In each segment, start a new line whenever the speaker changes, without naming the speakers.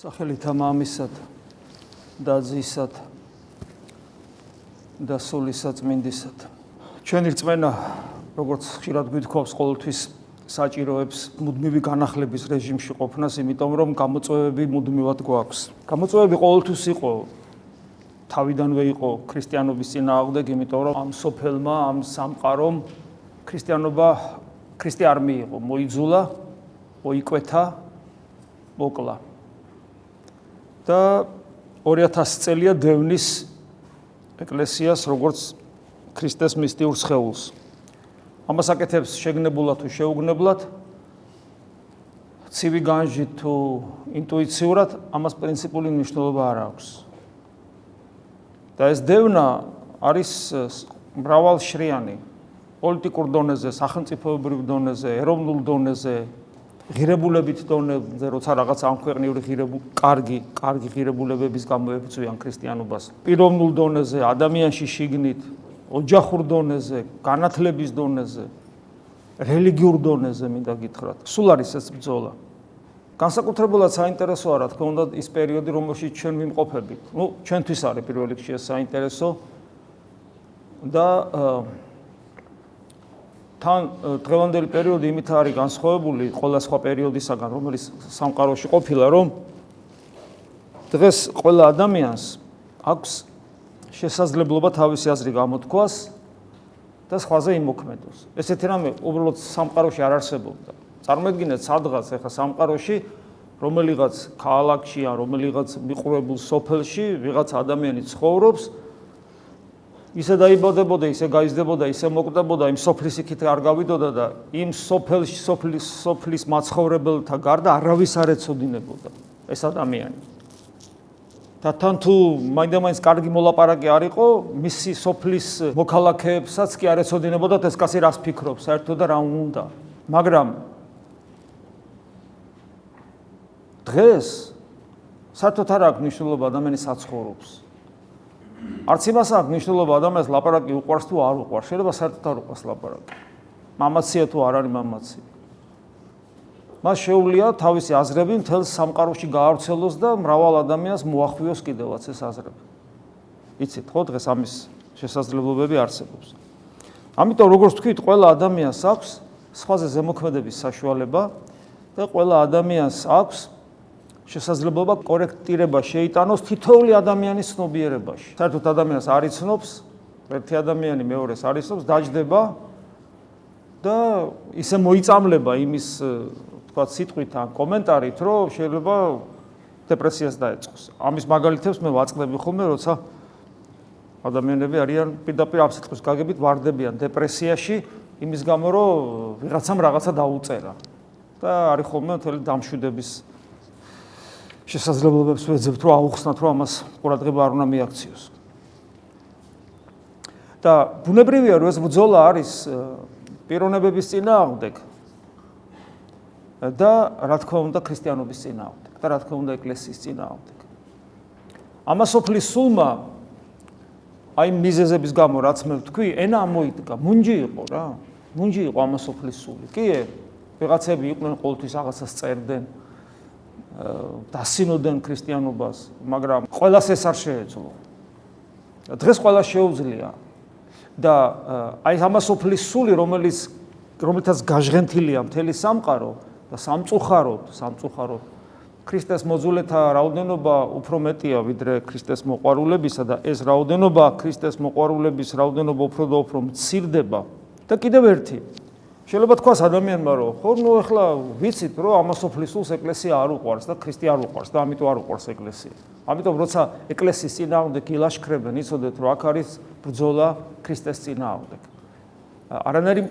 სახელითა მამისად და ძისად და სულისაწმინდისად. ჩვენი რწმენა, როგორც ხშირად გვითხოვს ყოველთვის საჭიროებს მუდმივი განახლების რეჟიმში ყოფნას, იმიტომ რომ გამოწვევები მუდმივად გვაქვს. გამოწვევები ყოველთვის იყო თავიდანვე იყო ქრისტიანობის წინააღმდეგ, იმიტომ რომ ამ სოფელმა, ამ სამყარომ ქრისტიანობა ქრისტე არ მიიღო, მოიძულა, მოიკვეთა, მოკლა. და 2000 წელია დევნის ეკლესიას როგორც ქრისტეს მისტიურ სხეულს. ამას აკეთებს შეგნებულად თუ შეუგნებლად ცივი განჯი თუ ინტუიციურად ამას პრინციპული მნიშვნელობა არ აქვს. და ეს დევნა არის მრავალშრიანი პოლიტიკურ დონეზე, სახელმწიფოებრივ დონეზე, ეროვნულ დონეზე, ღირებულებით დონეზე, როცა რაღაც ამქვეყნიური ღირებულ კარგი, კარგი ღირებულებების გამოებწვიან ქრისტიანობას. პიროვნულ დონეზე, ადამიანში შიგნით, ოჯახურ დონეზე, განათლების დონეზე, რელიგიურ დონეზე მინდა გითხრათ. სულ არის ეს ბრძოლა. განსაკუთრებულად საინტერესოა რა თქმა უნდა ის პერიოდი, რომელშიც ჩვენ ვიმყოფებით. ნუ ჩვენთვის არის პირველ რიგში ეს საინტერესო და აა თან დღევანდელი პერიოდი იმით არის განსხვავებული ყველა სხვა პერიოდისაგან, რომელიც სამყაროში ყოფილა, რომ დღეს ყველა ადამიანს აქვს შესაძლებლობა თავისი აზრი გამოთქვას და სხვაზე იმოქმედოს. ესეთი რამე უბრალოდ სამყაროში არ არსებობდა. წარმოედგინეთ სადღაც ახლა სამყაროში რომელიღაც ქალაქში ან რომელიღაც მიყრუებულ სოფელში ვიღაც ადამიანი ცხოვრობს ისე დაიბადებოდა, ისე გაიზრდებოდა, ისე მოკვდებოდა, იმ სოფლის იქით არ გავიდოდა და იმ სოფელში სოფლის სოფლის მაცხოვრებელთა გარდა არავის არ ეცოდინებოდა ეს ადამიანი. და თან თუ მაინდა-მაინც კარგი მოლაპარაკე არ იყო, მისი სოფლის მოქალაქეებსაც კი არ ეცოდინებოდა ეს კაცი რას ფიქრობს, საერთოდ და რა უნდა. მაგრამ დღეს საერთოდ არ აქვს მნიშვნელობა ადამიანის საცხოვრობს. არც იმას აქვს მნიშვნელობა ადამიანს ლაპარაკი უყვარს თუ არ უყვარს. შეიძლება საერთოდ არ უყვარს ლაპარაკი. მამაცია თუ არ არის მამაცი. მას შეუძლია თავისი აზრები მთელ სამყაროში გაავრცელოს და მრავალ ადამიანს მოახვიოს კიდევაც ეს აზრები. იცით ხო დღეს ამის შესაძლებლობები არსებობს. ამიტომ როგორც თქვით, ყველა ადამიანს აქვს სხვაზე ზემოქმედების საშუალება და ყველა ადამიანს აქვს შესაძლებლობა კორექტირება შეიტანოს თითოეული ადამიანის ცნობიერებაში. საერთოდ ადამიანს არ იცნობს, ერთი ადამიანი მეორეს არ იცნობს, დაждდება და ისე მოიწამლება იმის თქვა სიტყვით ან კომენტარით, რომ შეიძლება დეპრესიას დაეწყოს. ამის მაგალითებს მე ვაწყდები ხოლმე, როცა ადამიანები არიან პირდაპირ ამ სიტყვის გაგებით واردებიან დეპრესიაში იმის გამო, რომ ვიღაცამ რაღაცა დაუწერა და არის ხოლმე მთელი დამშვიდების შესაძლებლობებს ვეძებთ რომ აუხსნათ რომ ამას ყურადღება არ უნდა მიაქციოს. და ბუნებრივია რომ ეს ბრძოლა არის პიროვნებების წინააღმდეგ და რა თქმა უნდა ქრისტიანობის წინააღმდეგ და რა თქმა უნდა ეკლესიის წინააღმდეგ. ამასოფლის სულმა აი მიზეზების გამო რაც მე ვთქვი, ენა მოიდგა, მუნჯი იყო რა. მუნჯი იყო ამასოფლის სული. კიე, ვიღაცები იყვნენ ყოველთვის რაღაცას წერდნენ. დასინოდნენ ქრისტიანობას, მაგრამ ყოველას ეს არ შეეძლო. დღეს ყველა შეუძლია. და აი ამასოფლის სული, რომელიც რომელთაც გაჟღენთილია მთელი სამყარო და სამწუხაროდ, სამწუხაროდ ქრისტეს მოძულეთა რაოდენობა უფრო მეტია ვიდრე ქრისტეს მოყვარულებისა და ეს რაოდენობა ქრისტეს მოყვარულების რაოდენობა უფრო და უფრო მცირდება. და კიდევ ერთი შეიძლება თქვას ადამიანმა რომ ხო ნუ ეხლა ვიცით რომ ამასოფლისულს ეკლესია არ უყვარს და ქრისტე არ უყვარს და ამიტომ არ უყვარს ეკლესია. ამიტომ როცა ეკლესიის წინააღმდეგ ილაშქრებენ, იცოდეთ რომ აქ არის ბრძოლა ქრისტეს წინააღმდეგ. არანაირი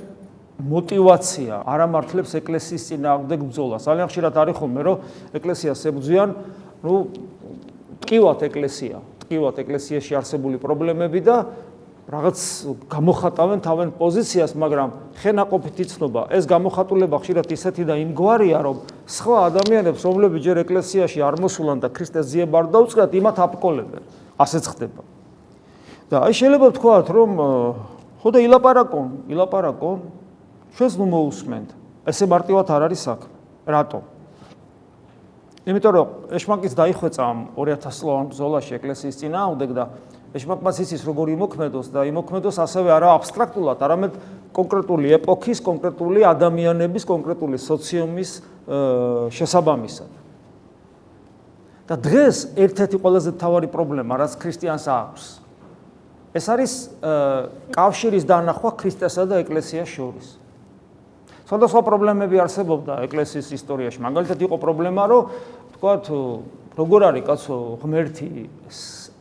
мотивация არ ამართლებს ეკლესიის წინააღმდეგ ბრძოლას. ძალიან ხშირად არის ხოლმე რომ ეკლესიას ებძვიან ну ტკივათ ეკლესია, ტკივათ ეკლესიაში არსებული პრობლემები და რაღაც გამოხატავენ თავენ პოზიციას, მაგრამ ხენაყოფით იცნობა, ეს გამოხატულება ხშირად ისეთი და იმგვარია, რომ სხვა ადამიანებს, რომლებიც ჯერ ეკლესიაში არ მოსულან და ქრისტეს ძიება არ დაუწყათ, იმათ აპკოლებენ. ასეც ხდება. და აი შეიძლება ვთქვათ, რომ ხო და ილაპარაკონ, ილაპარაკონ, ჩვენს ნუ მოусმენთ. ესე მარტივად არ არის საქმე. რატო? იმიტომ რომ ეშმაკის დაიხვეწა ამ 2000 წლოვან ბრძოლაში ეკლესიის წინააღმდეგ და ეშმაკმაც იცის როგორი იმოქმედოს და იმოქმედოს ასევე არა აბსტრაქტულად, არამედ კონკრეტული ეპოქის, კონკრეტული ადამიანების, კონკრეტული სოციუმის შესაბამისად. და დღეს ერთ-ერთი ყველაზე მთავარი პრობლემა, რაც ქრისტიანს აქვს, ეს არის კავშირის დანახვა ქრისტესა და ეკლესიას შორის. სხვადასხვა პრობლემები არსებობდა ეკლესიის ისტორიაში. მაგალითად იყო პრობლემა, რომ თქვათ, როგორ არის კაცო ღმერთი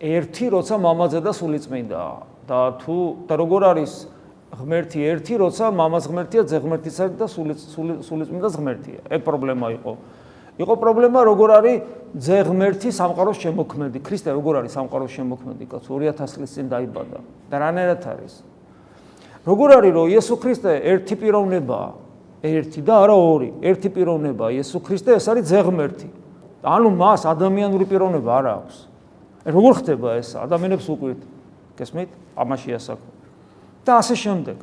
ერთი, როცა მამაძე და სულიწმინდა და თუ და როგორ არის ღმერთი ერთი, როცა მამას ღმერთია, ძე ღმერთიც არის და სულიწმინდას ღმერთია. ეგ პრობლემა იყო. იყო პრობლემა, როგორ არის ძე ღმერთი სამყაროს შემოქმედი. ქრისტე როგორ არის სამყაროს შემოქმედი? კაცო 2000 წლის წინ დაიბადა. და რანაირად არის? როგორ არის, რომ იესო ქრისტე ერთი პიროვნებაა? ერთი და არა ორი. ერთი პიროვნება იესო ქრისტე ეს არის ძე ღმერთი. ანუ მას ადამიანური პიროვნება არ აქვს. როგორ ხდება ეს? ადამიანებს უკვირთ. გესმით? ამაში ასაკო. და ასე შემდეგ.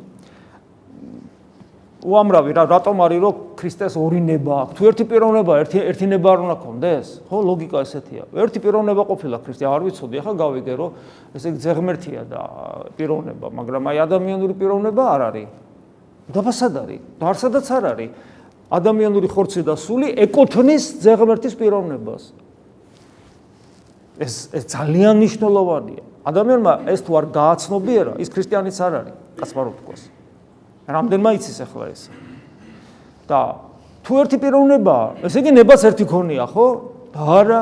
უამრავი რა რატომ არის რომ ქრისტეს ორი ნება აქვს? თუ ერთი პიროვნება, ერთი ერთი ნება არ უნდა კონდეს? ხო, ლოგიკა ესეთია. ერთი პიროვნება ყოფილა ქრისტე, არ ვიცოდი, ახლა გავიგე რომ ესე იგი ზეღმერთია და პიროვნება, მაგრამ აი ადამიანური პიროვნება არ არის. დაფასად არის და არსადაც არ არის ადამიანური ხორცი და სული ეკუთვნის ზეღმერთის პიროვნებას ეს ეს ძალიან მნიშვნელოვანია. ადამიანმა ეს თუ არ გააცნობიერა ის ქრისტიანიც არ არის კაცმარო თქოს. რამდენმა იცის ახლა ეს? და თუ ერთი პიროვნება ესე იგი ნებას ერთი ქონია ხო? და არა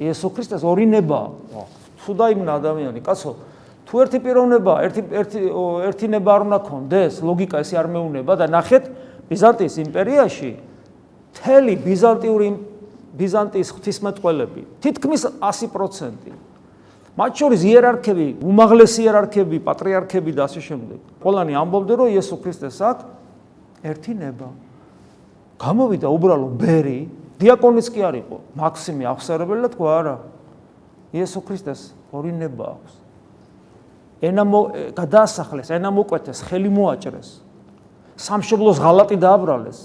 იესო ქრისტეს ორი ნება. თუ დაიმნა ადამიანი კაცო თუ ერთი პიროვნება, ერთი ერთი ერთი ნება არ უნდა კონდეს, ლოგიკა ესე არ მეუნება და ნახეთ ბიზანტიის იმპერიაში თელი ბიზანტიური ბიზანტიის ღვთისმეტყველები თითქმის 100% მათ შორის იერარქები, უმაღლესი იერარქები, პატრიარქები და ასე შემდეგ. ყველანი ამბობდნენ, რომ იესო ქრისტეს აქვს ერთი ნება. გამოვიდა უბრალო ბერი, დიაკონიც კი არ იყო, მაქსიმი აღსარებელი და თქვა არა. იესო ქრისტეს ორი ნება აქვს. ენა გადაასახლეს, ენა მოკვეთეს, ხელი მოაჭრეს. სამშობლოს ღალატი დააბრალეს.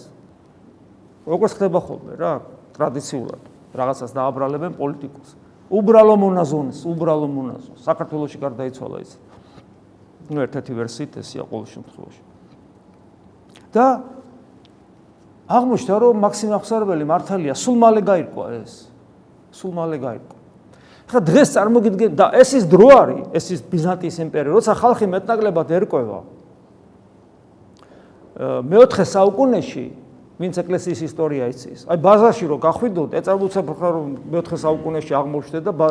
როგორც ხდება ხოლმე რა, ტრადიციულად რაღაცას დააბრალებენ პოლიტიკოს. უბრალო მონაზონს, უბრალო მონაზონს. საქართველოსი გარდაიცვალა ის. ნუ ერთ-ერთი ვერსიით ესია ყოველ შემთხვევაში. და აღმოჩნდა რომ მაქსიმ ახსარებელი მართალია, სულ მალე გაირკვა ეს. სულ მალე გაირკვა. ხა დღეს წარმოგიდგენ და ეს ის დრო არის, ეს ის ბიზანტიის იმპერია, როცა ხალხი მეტნაკლებად ერკვევა. მეოთხე საუკუნეში ვინც ეკლესიის ისტორია იცის. აი ბაზაში რო გახვიდოთ, ეწარმოებთ ხარ რომ მეოთხე საუკუნეში აღმოჩნდეთ და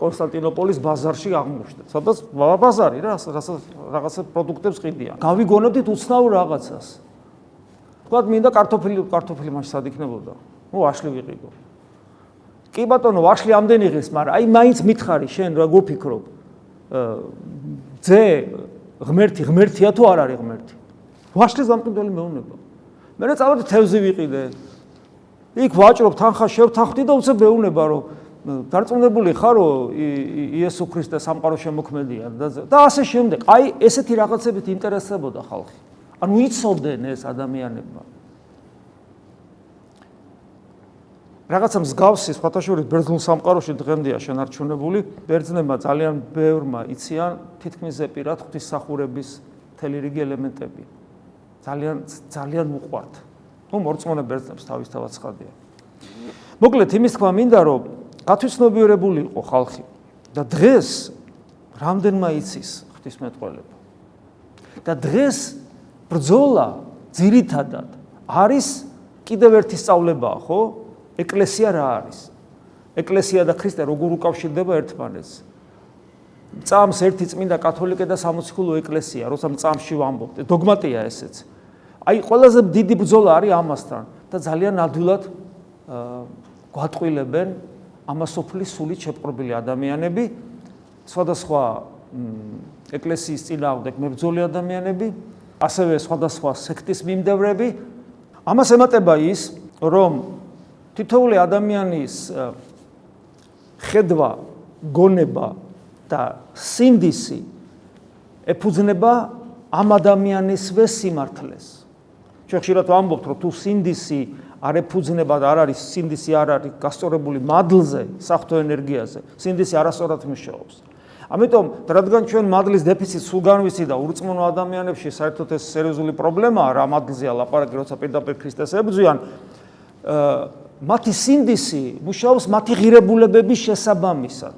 კონსტანტინოპოლის ბაზარში აღმოჩნდეთ, სადაც ბაზარი რა, რასაც რაღაცა პროდუქტებს ყიდიან. გავიგონებდით უცნაურ რაღაცას. თქვა მინდა კარტოფილი კარტოფილი მაშ სად იქნებოდა? ნუ აშლი ვიყიდო. კი ბატონო, აშლი ამდენ იღეს, მაგრამ აი მაინც მითხარი შენ რა გოფიქრობ? ძე ღმერთი ღმერთია თუ არ არის ღმერთი? ვაშლის დამკვიდველი მეუბნება. მე რა წავედი თევზი ვიყიდე. იქ ვაჭრობ თანხა შევთანხმდი და უცებ მეუნება რომ დარწმუნებული ხარ რომ იესო ქრისტე სამყარო შემოქმედია და და ასე შემდეგ. აი ესეთი რაღაცებით ინტერესებოდა ხალხი. ანუ იცოდნენ ეს ადამიანებმა. რაღაცა მსგავსი სხვათაშორის ბერძნულ სამყაროში დღემდეა შენარჩუნებული. ბერძნებმა ძალიან ბევრმა იციან თითქმის ზეპირად ღვთისმსახურების მთელი რიგი ელემენტები. ძალიან ძალიან უყვართ. ნუ მორწმუნე ბერძნებს თავისთავად ცხადია. მოკლედ იმის თქმა მინდა რომ გათვისნობიერებული იყო ხალხი და დღეს რამდენმა იცის ღვთისმეტყველება. და დღეს ბრძოლა ძირითადად არის კიდევ ერთი სწავლებაა, ხო? ეკლესია რა არის? ეკლესია და ქრისტე როგორ უკავშირდება ერთმანეთს? წამს ერთი წმინდა კათოლიკე და სამოციქულო ეკლესია, როცა წამში ვამბობთ, დოგმატია ესეც. აი ყველაზე დიდი ბრძოლა არის ამასთან და ძალიან ადვილად გვატყვილებენ ამასოფლის სული შეპყრობილი ადამიანები, სხვადასხვა ეკლესიის წინააღმდეგ მებრძოლი ადამიანები, ასევე სხვადასხვა სექტის მიმდევრები. ამას ემატება ის, რომ თითოეული ადამიანის ხედვა, გონება და სინდისი ეფუძნება ამ ადამიანისვე სიმართლეს. ჩვენ ხშირად ვამბობთ, რომ თუ სინდისი არ ეფუძნება და არ არის სინდისი არ არის გასწორებული მადლზე, საფრთხო ენერგიაზე. სინდისი არასწორად მუშაობს. ამიტომ რადგან ჩვენ მადლის დეფიციტს სულ განვიცი და ურწმუნო ადამიანებში საერთოდ ეს სერიოზული პრობლემაა რა მადლზეა ლაპარაკი როცა პირდაპირ ქრისტეს ებრძვიან მათი სინდისი მუშაობს მათი ღირებულებების შესაბამისად.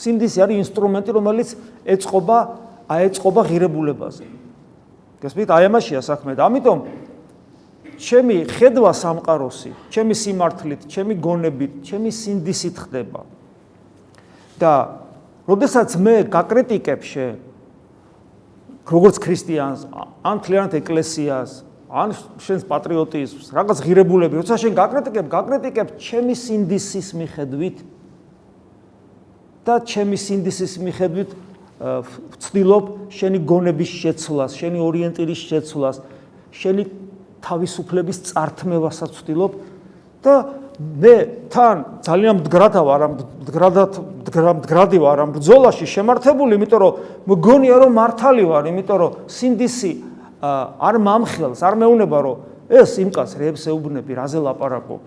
სინდისი არის ინსტრუმენტი, რომელიც ეწყობა, აეწყობა ღირებულებაზე. გასმით, აი ამაშია საქმე და ამიტომ ჩემი ხედვა სამყაროსი, ჩემი სიმართლით, ჩემი გონებით, ჩემი სინდისით ხდება. და როდესაც მე გაკრიტიკებ შენ როგორც ქრისტიანს, ან თლიანად ეკლესიას, ან შენს პატრიოტიზმს, რაღაც ღირებულები, როცა შენ გაკრიტიკებ, გაკრიტიკებ ჩემი სინდისის მიხედვით და ჩემი სინდისის მიხედვით ვცდილობ შენი გონების შეცვლას, შენი ორიენტირის შეცვლას, შენი თავისუფლების წართმევასაც ვცდილობ და მე თან ძალიან მდგრადა ვარ ამ მდგრადად მდგრადი ვარ ამ ბრძოლაში შემართებული, იმიტომ რომ მგონია რომ მართალი ვარ, იმიტომ რომ სინდისი არ მამხელს, არ მეუნება რომ ეს იმკაც რებს ეუბნები, რაზე ლაპარაკობ.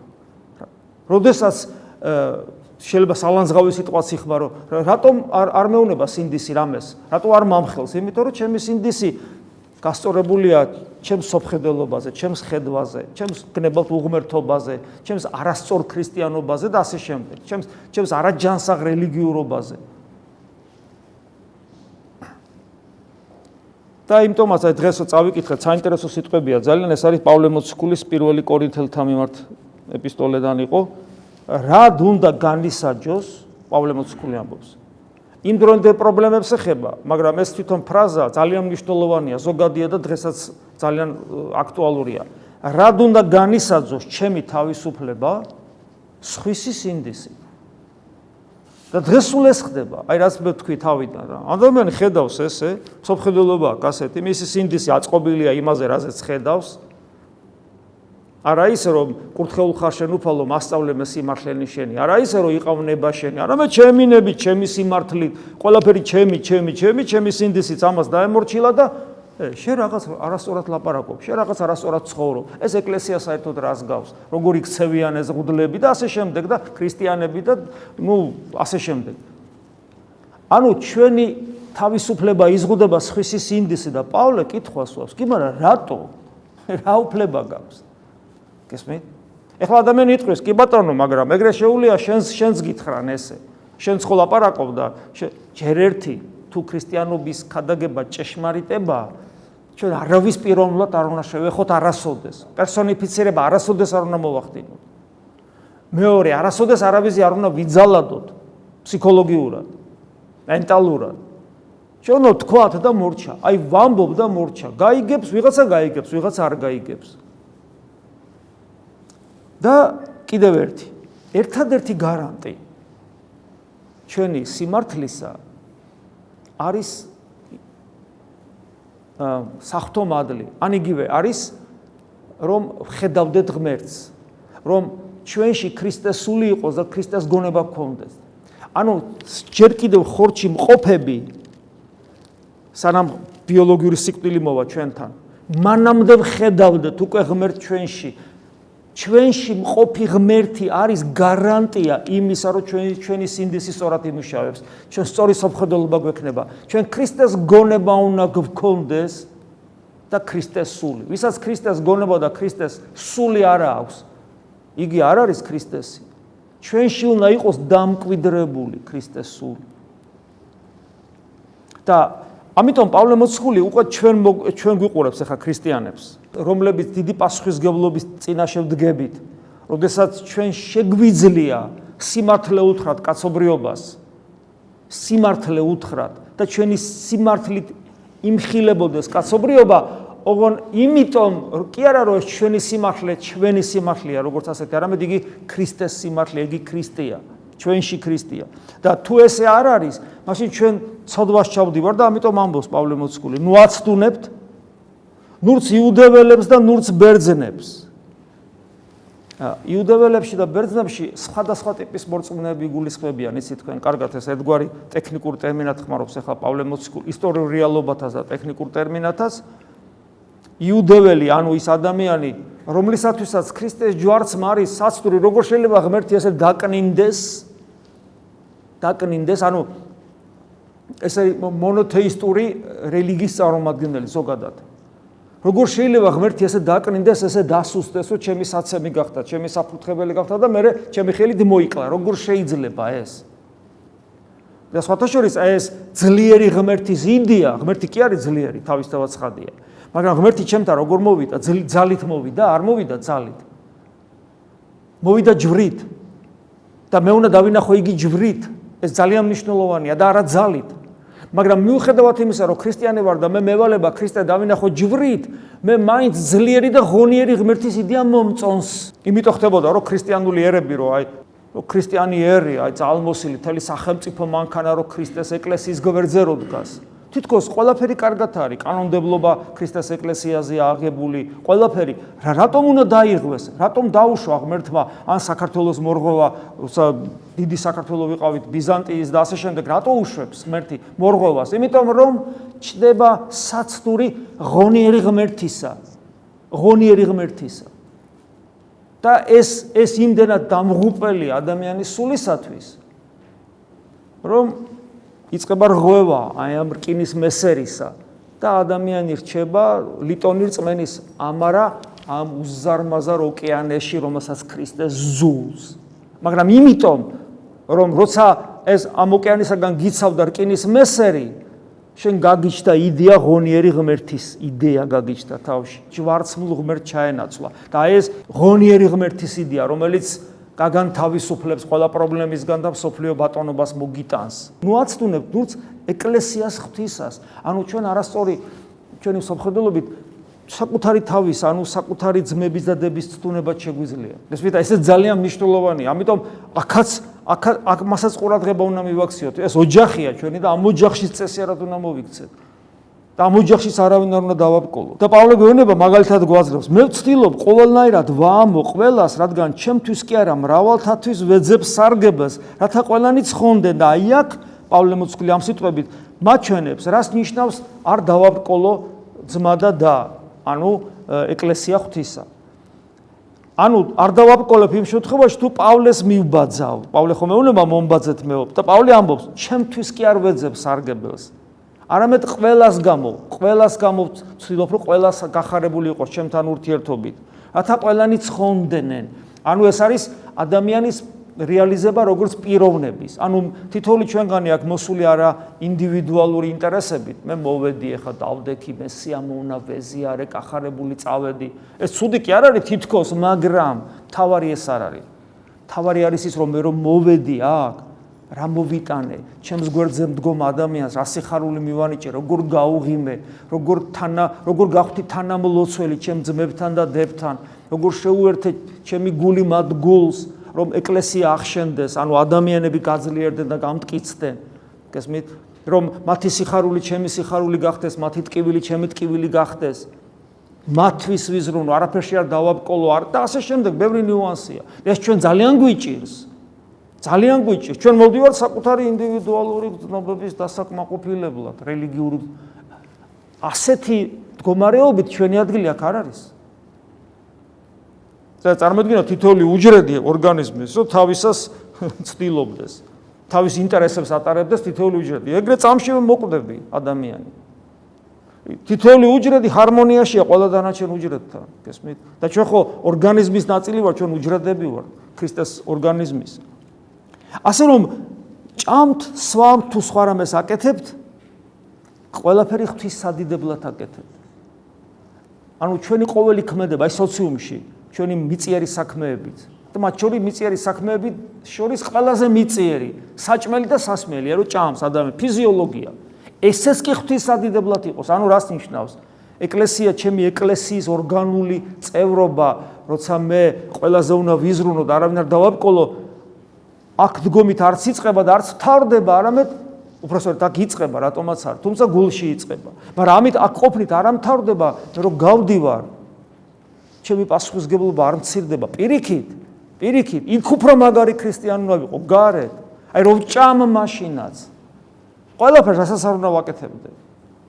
როდესაც შეიძლება სალანძღავი სიტყვაც იხმარო, რატომ არ არ მეუნება სინდისი რამეს? რატო არ მამხელს? იმიტომ რომ ჩემი სინდისი გასწორებულია ჩემს სოფხედელობაზე, ჩემს ხედვაზე, ჩემს გნებავთ უღმერთობაზე, ჩემს არასწორ ქრისტიანობაზე და ასე შემდეგ. ჩემს ჩემს არაჯანსაღ რელიგიურობაზე. და იმიტომაც აი დღესო წავიკითხეთ, საინტერესო სიტყვებია ძალიან, ეს არის პავლე მოციქულის პირველი კორინთელთა მიმართ ეპისტოლედან იყო. რა დუნდა განისაჯოს პავლე მოციქული ამბობს. იმ დროინდელ პრობლემებს ეხება, მაგრამ ეს თვითონ ფრაზა ძალიან მნიშვნელოვანია, ზოგადია და დღესაც ძალიან აქტუალურია. რა დუნდა განისაჯოს ჩემი თავისუფლება სხვისი სინდისი. და დღეს სულ ეს ხდება. აი რაც მე თქვი თავიდან რა. ადამიანი ხედავს ესე, სოფხედელობა კასეთი, მისი სინდისი აწყობილია იმაზე, რაზეც ხედავს. არა ისე რომ კურთხეულ ხარ შენ უფალო მასწავლე მე სიმართლენი შენი. არა ისე რომ იყავნება შენი. არა მე ჩემი ნები, ჩემი სიმართლით, ყველაფერი ჩემი, ჩემი, ჩემი, ჩემი სინდისიც ამას დაემორჩილა და შენ რაღაც არასწორად ლაპარაკობ, შენ რაღაც არასწორად ცხოვრობ. ეს ეკლესია საერთოდ რას გავს? როგორი ქცევიან ეს ღუდლები და ასე შემდეგ და ქრისტიანები და ნუ ასე შემდეგ. ანუ ჩვენი თავისუფლება იზღუდება სხვისი სინდისი და პავლე კითხვას უავს, კი მაგრამ რატო? რა უფლება გაქვს? გესმით? ეხლა ადამიანი იტყვის, კი ბატონო, მაგრამ ეგრე შეუულია შენს შენს გითხრან ესე. შენს ხო ლაპარაკობ და ჯერ ერთი თუ ქრისტიანობის ქადაგება ჭეშმარიტებაა, ჩვენ არავის პიროვნულად არ უნდა შევეხოთ არასოდეს. პერსონიფიცირება არასოდეს არ უნდა მოვახდინოთ. მეორე, არასოდეს არავისი არ უნდა ვიძალადოთ ფსიქოლოგიურად, მენტალურად. ჩვენ უნდა თქვათ და მორჩა. აი ვამბობ და მორჩა. გაიგებს, ვიღაცა გაიგებს, ვიღაცა არ გაიგებს. და კიდევ ერთი, ერთადერთი გარანტი ჩვენი სიმართლისა არის სახთო მადლი. ან იგივე არის რომ ხედავდეთ ღმერთს, რომ ჩვენში ქრისტეს სული იყოს და ქრისტეს გონება გქონდეს. ანუ ჯერ კიდევ ხორჩი მყოფები სანამ ბიოლოგიური სიკვდილი მოვა ჩვენთან, მანამდე ხედავდეთ უკვე ღმერთ ჩვენში ჩვენში მყოფი ღმერთი არის გარანტია იმისა, რომ ჩვენი ჩვენი სინდისი სწორად იმუშავებს. ჩვენ სწორი საფრთხეობა გვექნება. ჩვენ ქრისტეს გონება უნდა გქონდეს და ქრისტეს სული. ვისაც ქრისტეს გონება და ქრისტეს სული არ აქვს, იგი არ არის ქრისტესი. ჩვენში უნდა იყოს დამკვიდრებული ქრისტეს სული. და ამიტომ პავლე მოციქული უკვე ჩვენ ჩვენ გვიყურებს ახლა ქრისტიანებს. რომლებიც დიდი პასუხისგებლობის წინაშე ვდგებით, როდესაც ჩვენ შეგვიძლია სიმართლე უთხრათ კაცობრიობას, სიმართლე უთხრათ და ჩვენი სიმართლით იმხილებოდეს კაცობრიობა, ოღონ იმიტომ კი არა რომ ჩვენი სიმართლე ჩვენი სიმართლეა, როგორც ასეთი, არამედ იგი ქრისტეს სიმართლე, იგი ქრისტეა, ჩვენში ქრისტეა. და თუ ესე არ არის, მაშინ ჩვენ ცოდვას ჩავდივარ და ამიტომ ამბობს პავლე მოციქული, ნუ აცდუნებთ ნურც იუდეველებს და ნურც ბერძნებს. იუდეველებში და ბერძნებში სხვადასხვა ტიპის მორწმუნეები გულისხმებიან, იცით თქვენ, კარგად ეს ერთგვარი ტექნიკურ ტერმინად ხმარობს ახლა პავლე მოციქული ისტორიულ რეალობათას და ტექნიკურ ტერმინათას. იუდეველი, ანუ ის ადამიანი, რომლისათვისაც ქრისტეს ჯვარც მარის საცდური, როგორ შეიძლება ღმერთი ესე დაკნინდეს? დაკნინდეს, ანუ ესე მონოთეისტური რელიგიის წარმომადგენელი ზოგადად. როგორ შეიძლება ღმერთი ესე დაკნინდეს, ესე დასუსტეს, რომ ჩემი საცემი გახდა, ჩემი საფრთხებელი გახდა და მე ჩემი ხელით მოიკლა. როგორ შეიძლება ეს? და სხვათა შორის ეს ძლიერი ღმერთის იდეა, ღმერთი კი არის ძლიერი, თავისთავად ცხადია. მაგრამ ღმერთი ჩემთან როგორ მოვიდა? ძალით მოვიდა, არ მოვიდა ძალით. მოვიდა ჯვრით. და მე უნდა დავინახო იგი ჯვრით. ეს ძალიან მნიშვნელოვანია და არა ძალით. მაგრამ მიუხედავად იმისა, რომ ქრისტიანი ვარ და მე მევალება ქრისტე დავინახო ჯვრით, მე მაინც ძლიერი და ღონიერი ღმერთის იდეა მომწონს. იმიტომ ხდებოდა, რომ ქრისტიანული ერები რო აი ქრისტიანი ერი, აი ძალმოსილი თელი სახელმწიფო მანქანა რო ქრისტეს ეკლესიის გვერდზე რო დგას. თითქოს ყველაფერი კარგად არის, კანონმდებლობა ქრისტეს ეკლესიაზე აღებული, ყველაფერი. რა რატომ უნდა დაიღვეს? რატომ დაუშვა ღმერთმა ან საქართველოს მორღოვა, დიდი საქართველოს ვიყავით ბიზანტიის და ასე შემდეგ, რატო უშვებს ღმერთი მორღოვას? იმიტომ რომ ჩდება საცდური ღონიერი ღმერთისა. ღონიერი ღმერთისა. და ეს ეს იმდენად დამღუპელი ადამიანის სულისათვის რომ იწება რღვევა აი ამ რკინის მესერისა. და ადამიანი რჩება ლიტონი რწმენის ამარა ამ უზარმაზარ ოკეანეში რომელსაც ქრისტე ზულს. მაგრამ იმიტომ რომ როცა ეს ამ ოკეანისაგან გიცავდა რკინის მესერი შენ გაგიჩნდა იდეა ღონიერი ღმერთის იდეა გაგიჩნდა თავში. ჯვარცმულ ღმერთ ჩაენაცვლა. და ეს ღონიერი ღმერთის იდეა რომელიც გაგან თავისუფლებს ყველა პრობლემისგან და სოფლიო ბატონობას მოგიტანს ნუ აცდუნებ ნურც ეკლესიას ღვთისას ანუ ჩვენ არასწორი ჩვენი სამხედროებით საკუთარი თავის, ანუ საკუთარი ძმების და დების ცდუნება შეგვიძლია. ეს ვიტა ესე ძალიან მნიშვნელოვანია. ამიტომ აქაც აქ აქ მასაც ყურადღება უნდა მივაქციოთ. ეს ოჯახია ჩვენი და ამ ოჯახში წესი არ უნდა მოვიქცეთ. და ამ ოჯახში არავინ არ უნდა დავაბკოლო. და პავლე გვეუბნება მაგალითად გვაძლევს: მე ვცდილობ ყოველნაირად ვაამო ყველას, რადგან ჩემთვის კი არა მრავალთათვის ვეძებ სარგებას, რათა ყველანი ცხონდნენ და აი აქ პავლე მოციქული ამ სიტყვებით მაჩვენებს, რას ნიშნავს არ დავაბკოლო ძმა და და ანუ ეკლესია ღვთისა. ანუ არ დავაბკოლებ იმ შემთხვევაში თუ პავლეს მივბაძავ. პავლე ხომ ეუბნება მომბაძეთ მეობ და პავლე ამბობს, ჩემთვის კი არ ვეძებ სარგებელს. არამედ ყველას გამო, ყველას გამო ვცდილობ რომ ყველას გახარებული იყოს ჩემთან ურთიერთობით. რათა ყველანი ცხონდნენ. ანუ ეს არის ადამიანის რეალიზება როგორც პიროვნების. ანუ თითოეული ჩვენგანი აქ მოსული არა ინდივიდუალური ინტერესებით. მე მოვედი ახლა დავდექი, მე სიამოვნა ვეზიარე, კახარებული წავედი. ეს ცუდი კი არ არის თითქოს, მაგრამ თავარი ეს არ არის. თავარი არის ის რომ მე რომ მოვედი აქ რა მოვიტანე, ჩემს გვერდზე მდგომ ადამიანს რა სიხარული მივანიჭე, როგორ გაუღიმე, როგორ თანა, როგორ გავხდი თანამლოცველი ჩემ ძმებთან და დებთან, როგორ შეუერთე ჩემი გული მათ გულს, რომ ეკლესია ახშენდეს, ანუ ადამიანები გაძლიერდნენ და გამტკიცდნენ. გესმით? რომ მათი სიხარული ჩემი სიხარული გახდეს, მათი ტკივილი ჩემი ტკივილი გახდეს. მათთვის ვიზრუნო, არაფერში არ დავაბკოლო, არ და ასე შემდეგ, ბევრი ნიუანსია. ეს ჩვენ ძალიან გვიჭირს. ძალიან გვიჭირს. ჩვენ მოვდივართ საკუთარი ინდივიდუალური გზნობების დასაკმაყოფილებლად, რელიგიური ასეთი მდგომარეობით ჩვენი ადგილი აქ არ არის. და წარმოიდგინო თითოეული უჯრედი ორგანიზმის, რომ თავისას ცდილობდეს, თავის ინტერესებს ატარებდეს თითოეული უჯრედი. ეგრე წამში მოკვდები ადამიანი. თითოეული უჯრედი ჰარმონიაშია ყველა დანარჩენ უჯრედთან, გესმით? და ჩვენ ხო ორგანიზმის ნაწილი ვარ, ჩვენ უჯრედები ვარ, ქრისტეს ორგანიზმის. ასე რომ ჭამთ, სვამთ თუ სხვა რამეს აკეთებთ, ყველაფერი ღვთის სადიდებლად აკეთებთ. ანუ ჩვენი ყოველი ქმედება აი სოციუმში ჩვენი მიწიერი საქმეებით. მათ შორის მიწიერი საქმეები შორის ყველაზე მიწიერი, საჭმელი და სასმელია, რომ ჭამს ადამიანი ფიზიოლოგია. ესეც კი ღვთისადიდებლად იყოს, ანუ რას ნიშნავს? ეკლესია, ჩემი ეკლესიის ორგანული წევრობა, როცა მე ყველაზე უნდა ვიზრუნო და არავინ არ დავაბკოლო, აქ დგომით არც იწება და არც თავდება, არამედ უბრალოდ აქ იწება, რატომაც არ, თუმცა გულში იწება. მაგრამ ამით აქ ყოფნით არ ამთავრდება, რომ გავდივარ. ჩემი პასუხისგებლობა არ მცირდება. პირიქით პირიქით იქ უფრო მაგარი ქრისტიანი უნდა ვიყო გარეთ. აი რომ ჭამ მაშინაც. ყველაფერს რასაც არ უნდა ვაკეთებდე.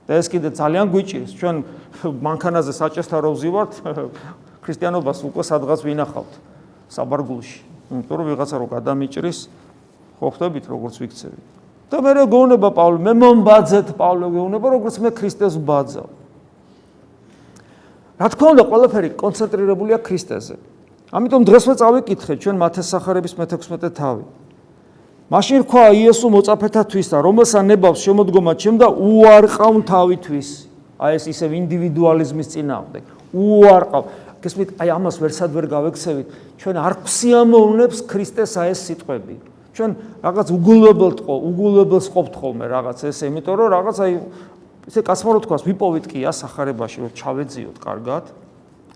და ეს კიდე ძალიან გვიჭირს. ჩვენ მანქანაზე საჭესთან რო ვზივართ ქრისტიანობას უკვე სადღაც ვინახავთ საბარგულში იმიტომ რომ ვიღაცა რო გადამიჭრის ხო ხვდებით როგორც ვიქცევით. და მე გეუბნება პავლე? მე მომბაძეთ პავლე გეუბნება როგორც მე ქრისტეს ვბაძავ რა თქმა უნდა ყველაფერი კონცენტრირებულია ქრისტეზე. ამიტომ დღესვე წავიკითხე ჩვენ მათეს სახარების მე-16 თავი. მაშინ ხვა იესო მოწაფეთათვის და რომელსა ნებავს შემოდგომა ჩემ და უარყავ თავითვის აი ეს ისევ ინდივიდუალიზმის წინააღმდეგ. უარყავ გესმით აი ამას ვერსად ვერ გავექცევით ჩვენ არ ქსიამოვნებს ქრისტეს აი ეს სიტყვები ჩვენ რაღაც უგულებელთ ხო უგულებელს ყოფთ ხოლმე რაღაც ესე იმიტომ რომ რაღაც აი ესე კასმარო თქვას ვიპოვით კი ასახარებაში რომ ჩავეძიოთ კარგად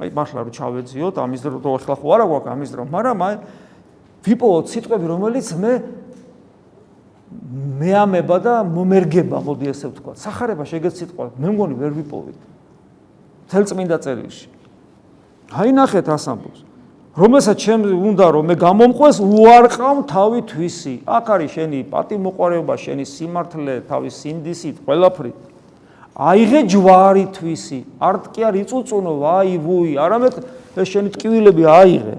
აი მართლა რომ ჩავეძიოთ ამის დრო ახლა ხო არა გვაქვს ამის დრო მაგრამ აი ვიპოვოთ სიტყვები რომელიც მე მეამება და მომერგება, მოდი ესე ვთქვა. სახარება შეგეც სიტყვა, მე მგონი ვერ ვიპოვით. თელწმინდა წერილში. აი ნახეთ ასამბლს. რომელსაც ჩემ უნდა რომ მე გამომყვეს, უარყავ თავი თვისი. აქ არის შენი პატიმოყარეობა, შენი სიმართლე, თავის სინდისით, ყველაფრი. აიღე ჯვარი თვისი. არტ კი არ იწუწუნო, ვაი ვუი, არამედ ეს შენი ტკივილები აიღე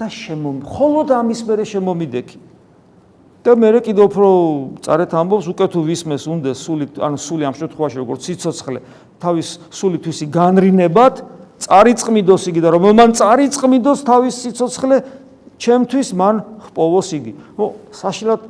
და შემომი. ხოლოდ ამის მერე შემომიდექი. და მე კიდე უფრო წარეთ ამბობს უკვე თუ ვისმეს უნდა სული ანუ სული ამ შემთხვევაში როგორც ციცოცხლე თავის სულითვისი განრინებად წარიწყმიდოს იგი და რომ მან წარიწყმიდოს თავის ციცოცხლე ჩემთვის მან ხპოვოს იგი. ხო, საშილად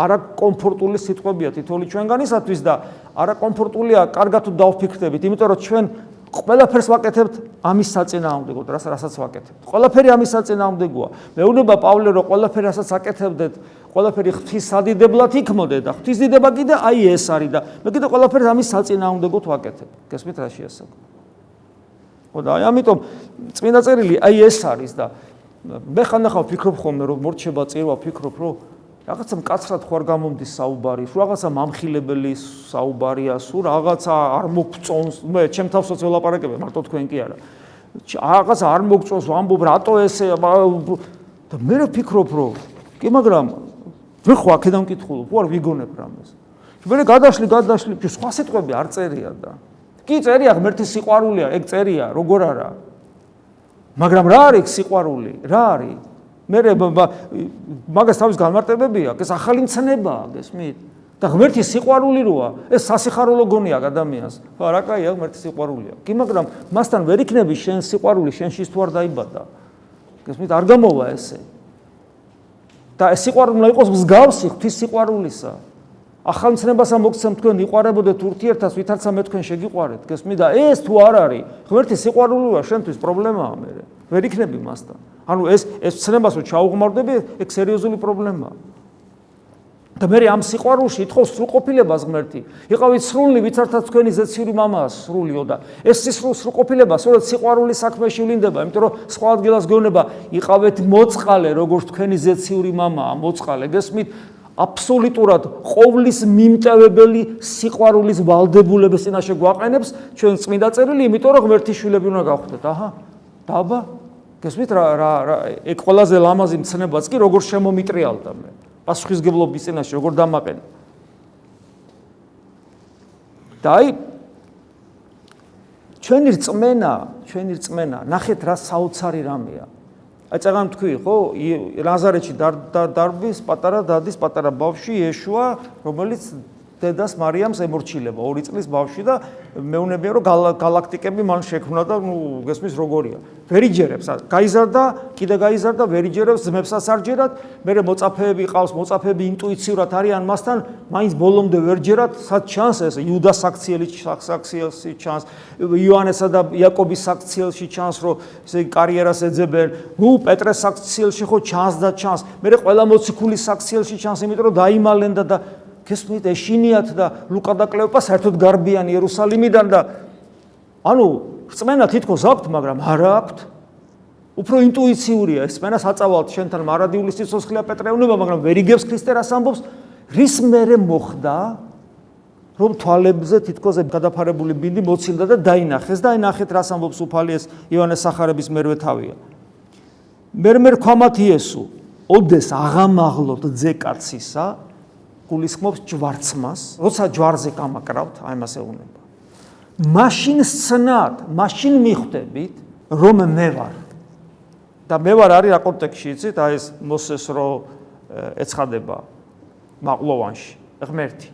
არაკომფორტული სიტყვებია თითოეული ჩვენგანისათვის და არაკომფორტულია კარგად თუ დავფიქრდებით, იმიტომ რომ ჩვენ ყველაფერს ვაკეთებთ ამის საწინააღმდეგოდ, რასაც ვაკეთებთ. ყველაფერი ამის საწინააღმდეგოა. მეუბნება პავლე რომ ყველაფერი რასაც აკეთებდეთ, ყველაფერი ღვთის სადიდებლად იქმოდე და ღვთის დიდება კიდე აი ეს არის და მე კიდე ყველაფერს ამის საწინააღმდეგოდ ვაკეთებ. გესმით რა შეასაკო? ხო და აი ამიტომ წმინდა წერილი აი ეს არის და მე ხანდახან ვფიქრობ ხოლმე რომ მორჩება წირვა ვფიქრობ რომ რაღაცა მკაცრად ხوار გამომდის საუბარი, სულ რაღაცა მამხილებელი საუბარია, სულ რაღაცა არ მოგწონს, მე ჩემ თავსაც ველაპარაკებ, მარტო თქვენ კი არა. რაღაცა არ მოგწონს, ვამბობ რატო ესე და მე რა ფიქრობ რომ კი მაგრამ მე ხო აქედან მკითხულობ, უარ ვიგონებ რამეს. მე გადაშლი გადაშლი, სხვა სიტყვები არ წერია და კი წერია ღმერთის სიყვარულია, ეგ წერია, როგორ არა. მაგრამ რა არის სიყვარული? რა არის? მე მაგას თავის განმარტებები აქვს, ეს ახალი მცნებაა, გესმით? და ღმერთის სიყვარული როა, ეს სასიხარულო გონია ადამიანს. ხო, რა კაია, ღმერთის სიყვარულია. კი, მაგრამ მასთან ვერ იქნები შენ სიყვარული, შენში თუ არ დაიბადა. გესმით? არ გამოვა ესე. და ეს სიყვარული უნდა იყოს მსგავსი ღვთის სიყვარულისა. ახალ მცნებასა მოგცემ თქვენ იყარებოდეთ ურთიერთას, ვითარცა მე თქვენ შეგიყვარეთ, გესმით? და ეს თუ არ არის, ღმერთის სიყვარულია შენთვის პრობლემაა მე. ვერ იქნები მასთან. ანუ ეს ეს ცნებას რო ჩაუღმარდები, ეგ სერიოზული პრობლემაა. და მე ამ სიყვარულში ითხოვს სრულყოფილებას ღმერთი. იყავით სრული, ვიცართა თქვენი ზეციური მამაა სრულიო და ეს სისრულ სრულყოფილება სწორედ სიყვარულის საქმეში ვლინდება, იმიტომ რომ სხვა ადგილას გეუბნება, იყავით მოწყალე, როგორც თქვენი ზეციური მამაა, მოწყალე. გესმით? აბსოლუტურად ყოვლის მიმტევებელი სიყვარულის ვალდებულების წინაშე გვაყენებს ჩვენ წმინდა წერილი, იმიტომ რომ ღმერთის შვილები უნდა გავხდეთ. აჰა. დაბა გესმით რა რა ეგ ყველაზე ლამაზი მცნებაც კი როგორ შემომიტრიალდა მე პასუხისგებლობის წინაშე როგორ დამაყენე და აი ჩვენი რწმენა ჩვენი რწმენა ნახეთ რა საოცარი რამეა აი წაღან თქვი ხო ლაზარეთში დარბის პატარა დადის პატარა ბავშვი ეშუა რომელიც დედას მარიამს ემორჩილება ორი წლის ბავშვი და მეუნებია რომ galaktikები მან შექმნა და ნუ გესმის როგორია. ვერიჯერებს გაიზარდა კიდე გაიზარდა ვერიჯერებს ძმებსაც არჯერად მე მოწაფეები ყავს მოწაფეები ინტუიციურად არიან მასთან მაინც ბოლომდე ვერჯერად სად ჩანს ეს? იუდას საქციელი საქციელში ჩანს. იოანესა და იაკობის საქციელში ჩანს რომ ესე კარიერას ეძებენ. ნუ პეტრეს საქციელში ხო ჩანს და ჩანს. მე ყველა მოციქულის საქციელში ჩანს იმიტომ რომ დაიმალენ და გესმით ეშინიათ და ლუკა და კლეოპა საერთოდ გარბიან იერუსალიმიდან და ანუ რწმენა თითქოს აქვთ, მაგრამ არა აქვთ. უფრო ინტუიციურია ეს რწმენა საწავალთ შენთან მარადიulis ციცოცხლია პეტრეუნება, მაგრამ ვერ იგებს ქრისტე რას ამბობს? რის მერე მოხდა? რომ თვალებზე თითქოს გადაფარებული ბინდი მოცილდა და დაინახეს და აი ნახეთ რას ამბობს უფალი ეს იოანეს სახარების მერვე თავია. მერმერ ქვამათ იესო, ოდეს აღამაღლოთ ძე კაცისა, გულისხმობს ჯვარცმას, როცა ჯვარზე გამაკრავთ, აი მასე უნება. მაშინ სცნად, მაშინ მიხვდებით, რომ მე ვარ. და მე ვარ არის რა კონტექსში იცით? აი ეს მოსეს რო ეცხადება მაყლოვანში, ღმერთი.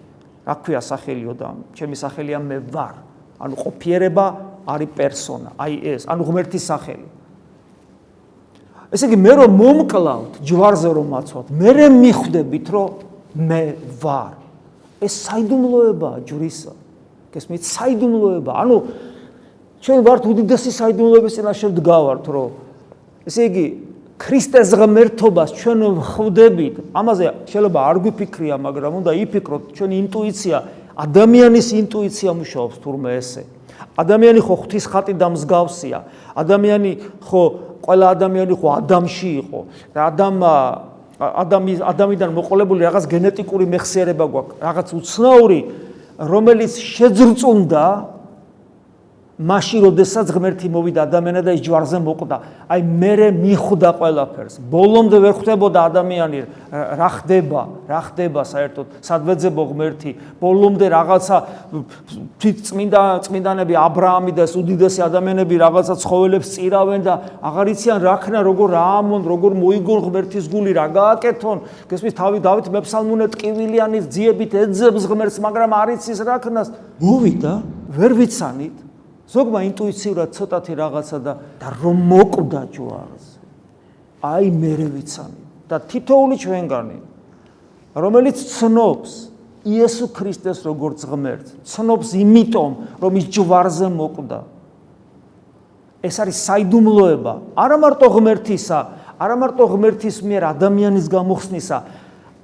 რა ქვია სახელიო და ჩემი სახელია მე ვარ. ანუ ყოფიერება არის პერსონა, აი ეს, ანუ ღმერთის სახელი. ესე იგი მე რომ მომკლავთ, ჯვარზე რომ მაცვათ, მე რე მიხვდებით, რომ მე ვარ. ეს საიდუმლოებაა ჯვრისა. გესმით, საიდუმლოება. ანუ ჩვენ ვართ უდიდესი საიდუმლოების წინაშე დგავართ, რომ ესე იგი ქრისტეს ღმერთობას ჩვენ ხვდებით. ამაზე შეიძლება არ გვიფიქრია, მაგრამ უნდა იფიქროთ, ჩვენი ინტუიცია, ადამიანის ინტუიცია მუშაობს თურმე ესე. ადამიანი ხო ღვთის ხატი და მსგავსია. ადამიანი ხო ყველა ადამიანი ხო ადამში იყო. და ადამ ადამი ადამიდან მოყოლებული რაღაც გენეტიკური მეხსიერება გვაქვს, რაღაც უცნაური, რომელიც შეძრწუნდა მაშინ როდესაც ღმერთი მოვიდა ადამიანად და ის ჯვარზე მოკვდა. აი მე მიხვდა ყველაფერს. ბოლომდე ვერ ხვდებოდა ადამიანი. რა ხდება? რა ხდება საერთოდ? სადვეძებო ღმერთი. ბოლომდე რაღაცა თვით წმინდა წმინდანები ა ブラ ამი და უდიდესი ადამიანები რაღაცა ცხოველებს წირავენ და აღარ იციან რა ქნა როგორ რა ამონ როგორ მოიგონ ღმერთის გული რა გააკეთონ. გესმის თავი დავით მეფსალმუნე ტკივილიანის ძიებით ეძებს ღმერთს მაგრამ არ იცის რა ქნას. მოვიდა? ვერ ვიცანით ზოგმა ინტუიციურად ცოტათი რაღაცა და და რომ მოკვდა ჯვარს აი მე ვიცანი და თითოული ჩვენგანი რომელიც ცნობს იესო ქრისტეს როგორც ღმერთს ცნობს იმიტომ რომ ის ჯვარზე მოკვდა. ეს არის საიდუმლოება. არა მარტო ღმერთისა არა მარტო ღმერთის მიერ ადამიანის გამოხსნისა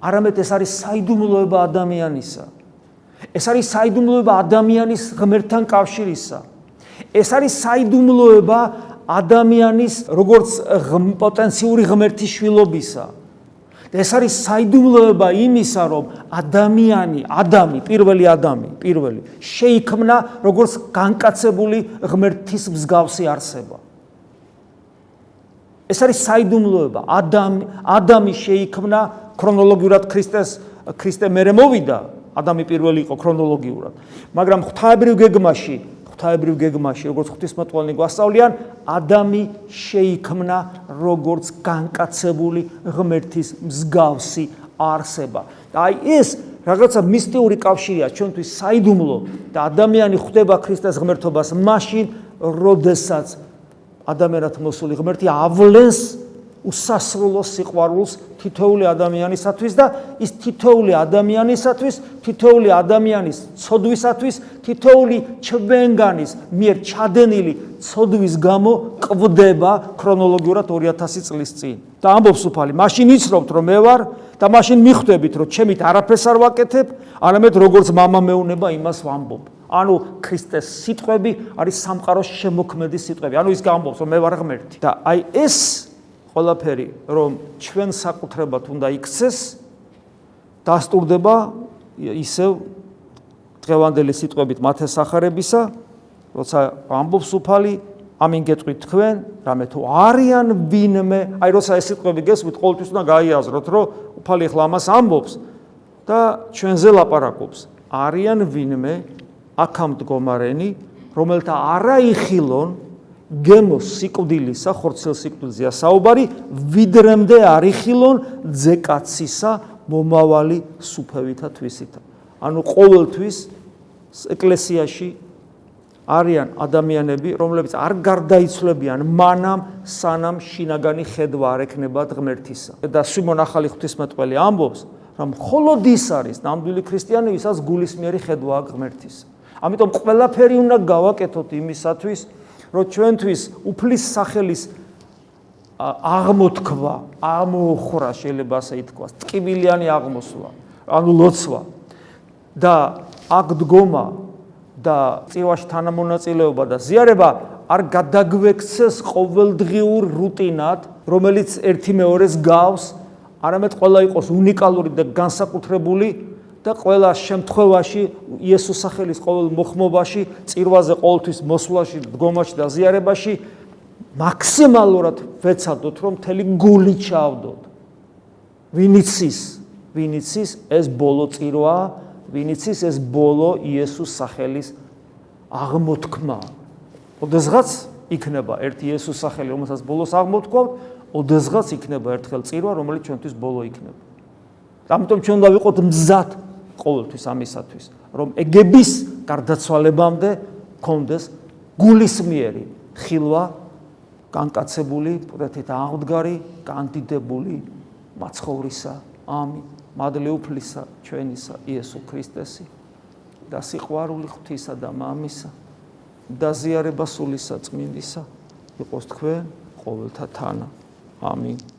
არამედ ეს არის საიდუმლოება ადამიანისა. ეს არის საიდუმლოება ადამიანის ღმერთთან კავშირისა ეს არის საიდუმლოება ადამიანის როგორც პოტენციური ღმერთის შვილობისა. ეს არის საიდუმლოება იმისა, რომ ადამიანი, ადამი, პირველი ადამი, პირველი შეიქმნა როგორც განკაცებული ღმერთის მსგავსი არსება. ეს არის საიდუმლოება, ადამი, ადამი შეიქმნა ქრონოლოგიურად ქრისტეს ქრისტე მერე მოვიდა, ადამი პირველი იყო ქრონოლოგიურად, მაგრამ ღვთაებრივ გეგმაში ღვთაებრივ გეგმაში, როგორც ღვთისმოწყალე გვასწავლიან, ადამი შეიქმნა როგორც განკაცებული ღმერთის მსგავსი არსება. აი ეს რაღაცა მისტიური კავშირია ჩვენთვის საიდუმლო და ადამიანი ხვდება ქრისტეს ღმერთობას მაშინ, როდესაც ადამიანად მოსული ღმერთი ავლენს უსასრულო სიყვარულს თითოეული ადამიანისათვის და ის თითოეული ადამიანისათვის, თითოეული ადამიანის ცოდვისათვის, თითოეული ჩვენგანის მიერ ჩადენილი ცოდვის გამო ყვდება ქრონოლოგიურად 2000 წლის წინ. და ამბობს უფალი, მაშინ იცნობთ რომ მე ვარ და მაშინ მიხვდებით რომ ჩემით არაფერს არ ვაკეთებ, არამედ როგორც мама მეუნება იმას ვამბობ. ანუ ქრისტეს სიტყვები არის სამყაროს შემოქმედი სიტყვები. ანუ ის გამბობს რომ მე ვარ ღმერთი. და აი ეს ყველაფერი რომ ჩვენ საკუთრებად უნდა იქცეს დასტურდება ისევ დღევანდელი სიტყვებით მათეს სახარებისა როცა ამბობს უფალი ამინ გეტყვით თქვენ რამე თუ არიან ვინმე. აი როცა ეს სიტყვები გესმით ყოველთვის უნდა გაიაზროთ რომ უფალი ახლა ამას ამბობს და ჩვენზე ლაპარაკობს. არიან ვინმე აქამ მდგომარენი რომელთა არაიხილონ გემო სიკვდილისა ხორცელ სიკვდილზეა საუბარი ვიდრემდე არიხილონ ძეკაცისა მომავალი სუფევითა თვისითა. ანუ ყოველთვის ეკლესიაში არიან ადამიანები რომლებიც არ გარდაიცვლებიან მანამ სანამ შინაგანი ხედვა არ ექნება ღმერთისა. და სიმონ ახალი ღვთისმეტყველი ამბობს რომ მხოლოდ ის არის ნამდვილი ქრისტიანი ვისაც გულისმიერი ხედვა ღმერთის ამიტომ ყველაფერი უნდა გავაკეთოთ იმისათვის რომ ჩვენთვის უფლის სახელის აღმოთქვა, ამოხრა შეიძლება ასე ითქვას, ტკივილიანი აღმოსვლა, ანუ ლოცვა. და აქ დგომა და წირვაში თანამონაწილეობა და ზიარება არ გადაგვექცეს ყოველდღიურ რუტინად, რომელიც ერთი მეორეს გავს, არამედ ყველა იყოს უნიკალური და განსაკუთრებული და ყველა შემთხვევაში იესოს სახელის ყოველ მოხმობაში, წირვაზე ყოველთვის მოსვლაში, დგომაში და ზიარებაში მაქსიმალურად ვეცადოთ, რომ მთელი გული ჩავდოთ. ვინიცის, ვინიცის ეს ბოლო წირვა, ვინიცის ეს ბოლო იესოს სახელის აღმოთქმა. ოდესღაც იქნება ერთი იესოს სახელი, რომელსაც ბოლოს აღმოთქვავთ, ოდესღაც იქნება ერთხელ წირვა, რომელიც ჩვენთვის ბოლო იქნება. ამიტომ ჩვენ უნდა ვიყოთ მზად ყოველთვის ამისათვის, რომ ეგების გარდაცვალებამდე კონდეს გულისმიერი ხილვა განკაცებული, პრეთეთ აღდგარი, კანდიდებული მაცხოვრისა. ამინ. მადლი უფლისა ჩვენისა იესო ქრისტესი და სიყვარული ღვთისა და მამისა და ზიარება სულისა წმინდისა იყოს თქვენ ყოველთა თანა. ამინ.